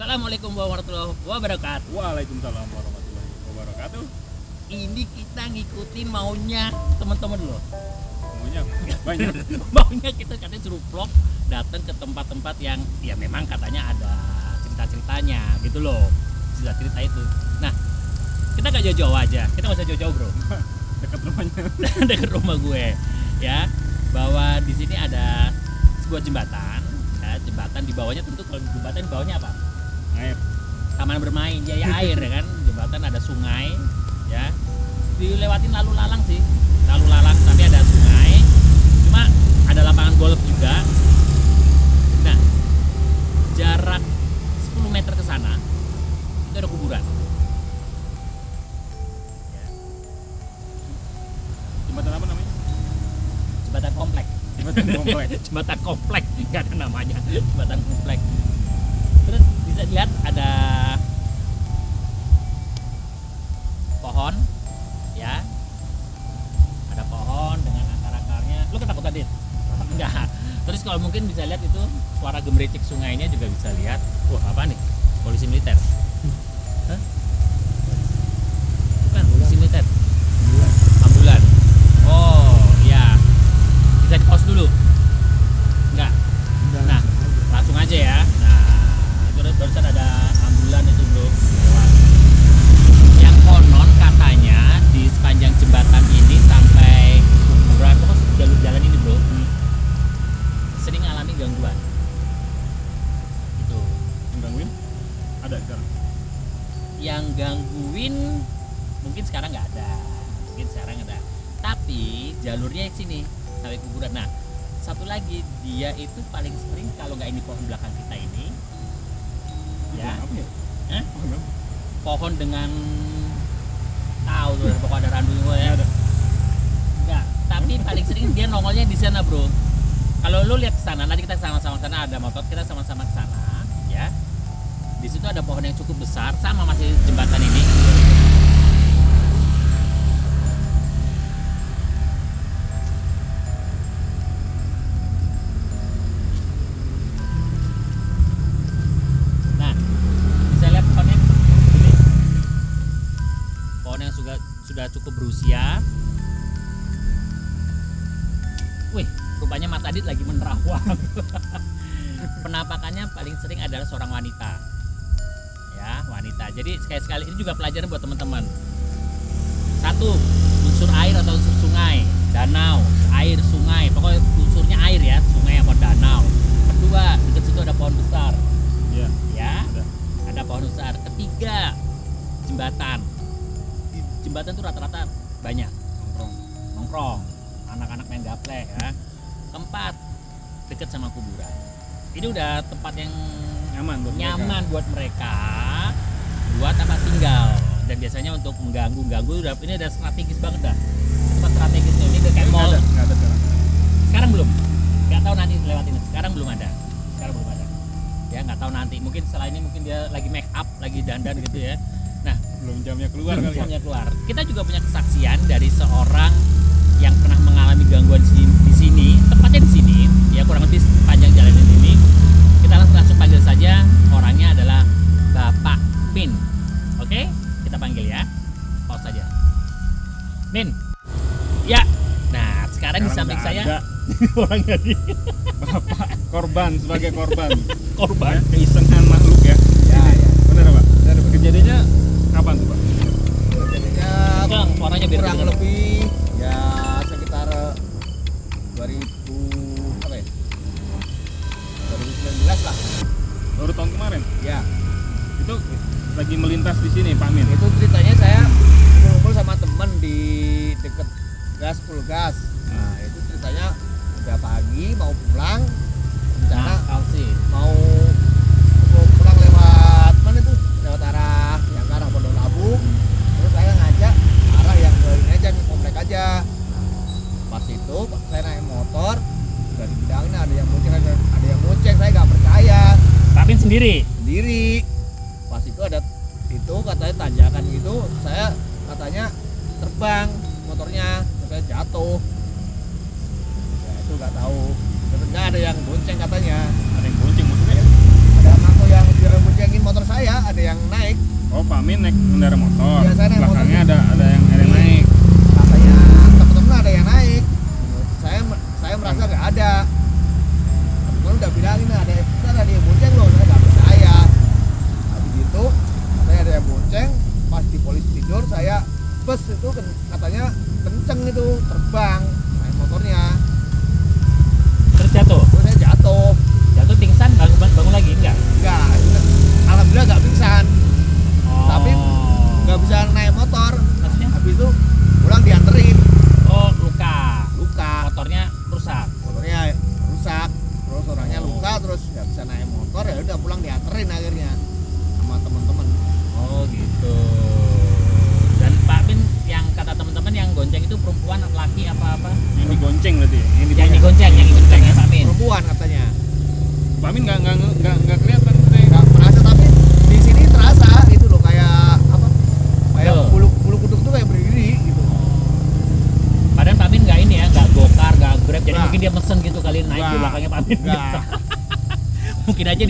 Assalamualaikum warahmatullahi wabarakatuh. Waalaikumsalam warahmatullahi wabarakatuh. Ini kita ngikutin maunya teman-teman loh. Semuanya banyak. maunya kita katanya suruh vlog datang ke tempat-tempat yang ya memang katanya ada cerita-ceritanya gitu loh. Cerita-cerita itu. Nah, kita gak jauh-jauh aja. Kita gak usah jauh-jauh, Bro. Dekat rumahnya. dekat rumah gue ya bahwa di sini ada sebuah jembatan ya, jembatan di bawahnya tentu kalau jembatan di bawahnya apa Air. taman bermain ya air ya kan? Jembatan ada sungai ya. Dilewatin lalu lalang sih. Lalu lalang tapi ada sungai. Cuma ada lapangan golf juga. Nah jarak 10 meter ke sana itu ada kuburan. Ya, Jembatan apa namanya? jembatan komplek. Jembatan komplek. jembatan komplek nggak ada namanya. Jembatan komplek dilihat ada pohon ya. Ada pohon dengan akar-akarnya. Lu ketakutan dit? Enggak. Terus kalau mungkin bisa lihat itu suara gemericik sungainya juga bisa lihat. Wah apa nih? Polisi militer. Hah? Ya Apa ya? Hah? Pohon dengan tahu tuh pokok ada randu ya ada. enggak tapi paling sering dia nongolnya di sana bro kalau lu lihat ke sana nanti kita sama-sama sana ada motor kita sama-sama ke sana ya di situ ada pohon yang cukup besar sama masih jembatan ini seorang wanita. Ya, wanita. Jadi sekali-sekali ini juga pelajaran buat teman-teman. Satu, unsur air atau unsur sungai, danau, air, sungai. Pokoknya unsurnya air ya, sungai atau danau. Kedua, dekat situ ada pohon besar. Iya. Ya, Ada. ada pohon besar. Ketiga, jembatan. Jembatan tuh rata-rata banyak Nongkrong. nongkrong anak-anak main gaple ya keempat deket sama kuburan ini udah tempat yang Nyaman buat mereka. nyaman buat mereka buat tempat tinggal. Dan biasanya untuk mengganggu ganggu udah ini udah strategis banget dah. Tempat strategis ini udah kayak mall. ada, ada sekarang. sekarang belum. Nggak tahu nanti lewat ini sekarang belum ada. Sekarang belum ada. Ya nggak tahu nanti. Mungkin setelah ini mungkin dia lagi make up lagi dandan gitu ya. Nah Belum jamnya keluar belum kali ya. jamnya keluar. Kita juga punya kesaksian dari seorang yang pernah mengalami gangguan di, di sini, tepatnya di sini, ya kurang lebih sepanjang jalan ini. Kita langsung, langsung panggil saja orangnya adalah Bapak Min. Oke, kita panggil ya. Pause saja. Min. Ya. Nah, sekarang, di Sekarang samping udah saya ada orangnya di Bapak korban sebagai korban. korban. Ya, keisengan makhluk ya. Ya, ya. Benar Pak? Benar, benar. Kejadiannya kapan tuh Pak? Jadinya Bang, suaranya biar kurang lebih ya sekitar 2000 Baru tahun kemarin. Ya, Itu lagi melintas di sini Pak Min. itu ceritanya saya ngumpul sama temen di deket gas full gas. Nah, itu ceritanya udah pagi mau pulang. Rencana Nah, mau mau pulang lewat mana tuh lewat arah yang ke arah Pondok Labu. Terus saya ngajak arah yang ke ini aja ke komplek aja. Pas itu saya naik motor udah dibilangin ada yang munceng ada, ada yang munceng saya nggak percaya Pak Min sendiri. sendiri pas itu ada itu katanya tanjakan gitu saya katanya terbang motornya saya jatuh ya itu nggak tahu nggak ada yang bonceng katanya Ada yang bonceng maksudnya. ada aku yang diboncengin motor naik kendaraan motor. Iya, saya naik motor. Belakangnya ada ada yang ada yang naik. katanya temen-temen ada yang naik Maksudnya?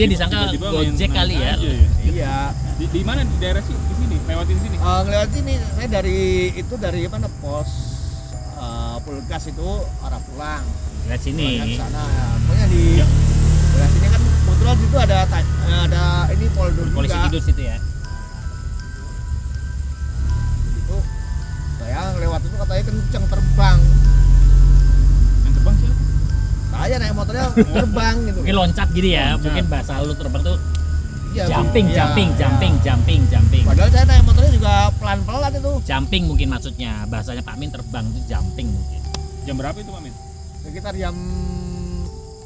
Dia disangka gojek naik kali ya. aja ya. iya Di, di mana di daerah sih? Di sini, lewatin sini. Eh, ngeliat sini saya dari itu dari mana pos eh, Pulgas itu arah pulang Lihat Pulangnya sini. ke sana ya. pokoknya di Ya. sebelah sini kan kebetulan situ ada ada ini polder Polisi juga tidur situ ya. itu saya lewat itu katanya kenceng terbang? Saya naik motornya terbang gitu Mungkin loncat gitu ya, Loncat. mungkin bahasa lu terbang tuh Iya, jumping, iya, jumping, iya. jumping, jumping, jumping. padahal saya naik motornya juga pelan-pelan itu Jumping mungkin maksudnya, bahasanya Pak Min terbang itu jumping mungkin. Jam berapa itu Pak Min? sekitar jam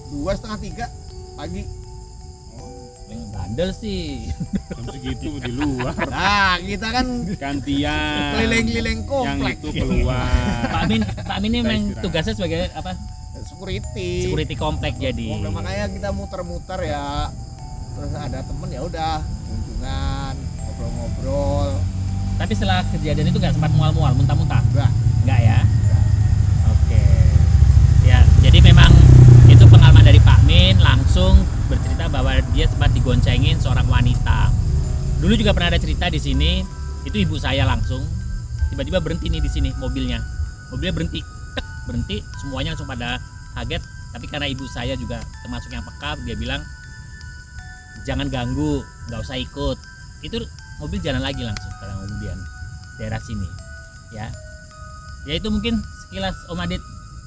dua setengah tiga pagi Oh, Yang bandel sih. jam segitu di luar. nah kita kan Gantian. keliling-keliling Yang komplek itu keluar. Pak Min, Pak Min ini memang tugasnya sebagai apa? Security Security komplek jadi. Komplek, makanya kita muter-muter ya terus ada temen ya udah kunjungan ngobrol-ngobrol Tapi setelah kejadian itu nggak sempat mual-mual, muntah-muntah? enggak Enggak ya? Oke. Ya, jadi memang itu pengalaman dari Pak Min langsung bercerita bahwa dia sempat digoncengin seorang wanita. Dulu juga pernah ada cerita di sini, itu ibu saya langsung tiba-tiba berhenti nih di sini mobilnya. Mobilnya berhenti, berhenti, semuanya langsung pada kaget. Tapi karena ibu saya juga termasuk yang peka, dia bilang jangan ganggu, nggak usah ikut. Itu mobil jalan lagi langsung sekarang kemudian daerah sini, ya. Ya itu mungkin sekilas Om Adit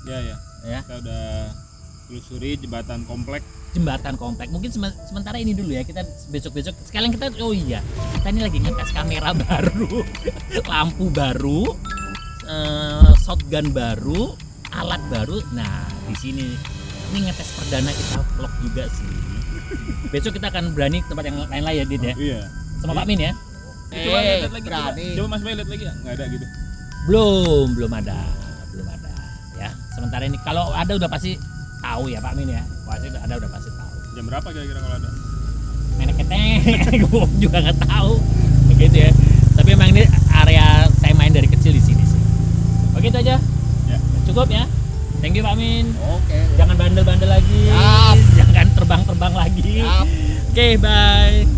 Ya ya. ya Kita udah telusuri jembatan komplek. jembatan komplek mungkin seme- sementara ini dulu ya kita besok besok sekalian kita oh iya kita ini lagi ngetes kamera baru lampu baru eh, shotgun baru alat baru nah di sini ini ngetes perdana kita vlog juga sih besok kita akan berani ke tempat yang lain lah ya Dit ya Iya. sama Pak Min ya Coba Eh, lihat lagi. Coba, berani. coba Mas Bay lihat lagi ya. Nggak ada gitu. belum belum ada belum ada ya sementara ini kalau ada udah pasti tahu ya Pak Min ya pasti ada udah pasti tahu Jam berapa kira-kira kalau ada? main keteng gue juga nggak tahu begitu ya tapi emang ini area saya main dari kecil di sini sih begitu aja Ya. cukup ya thank you Pak Min oke. Jangan bandel-bandel lagi. Siap. jangan terbang-terbang lagi. Oke bye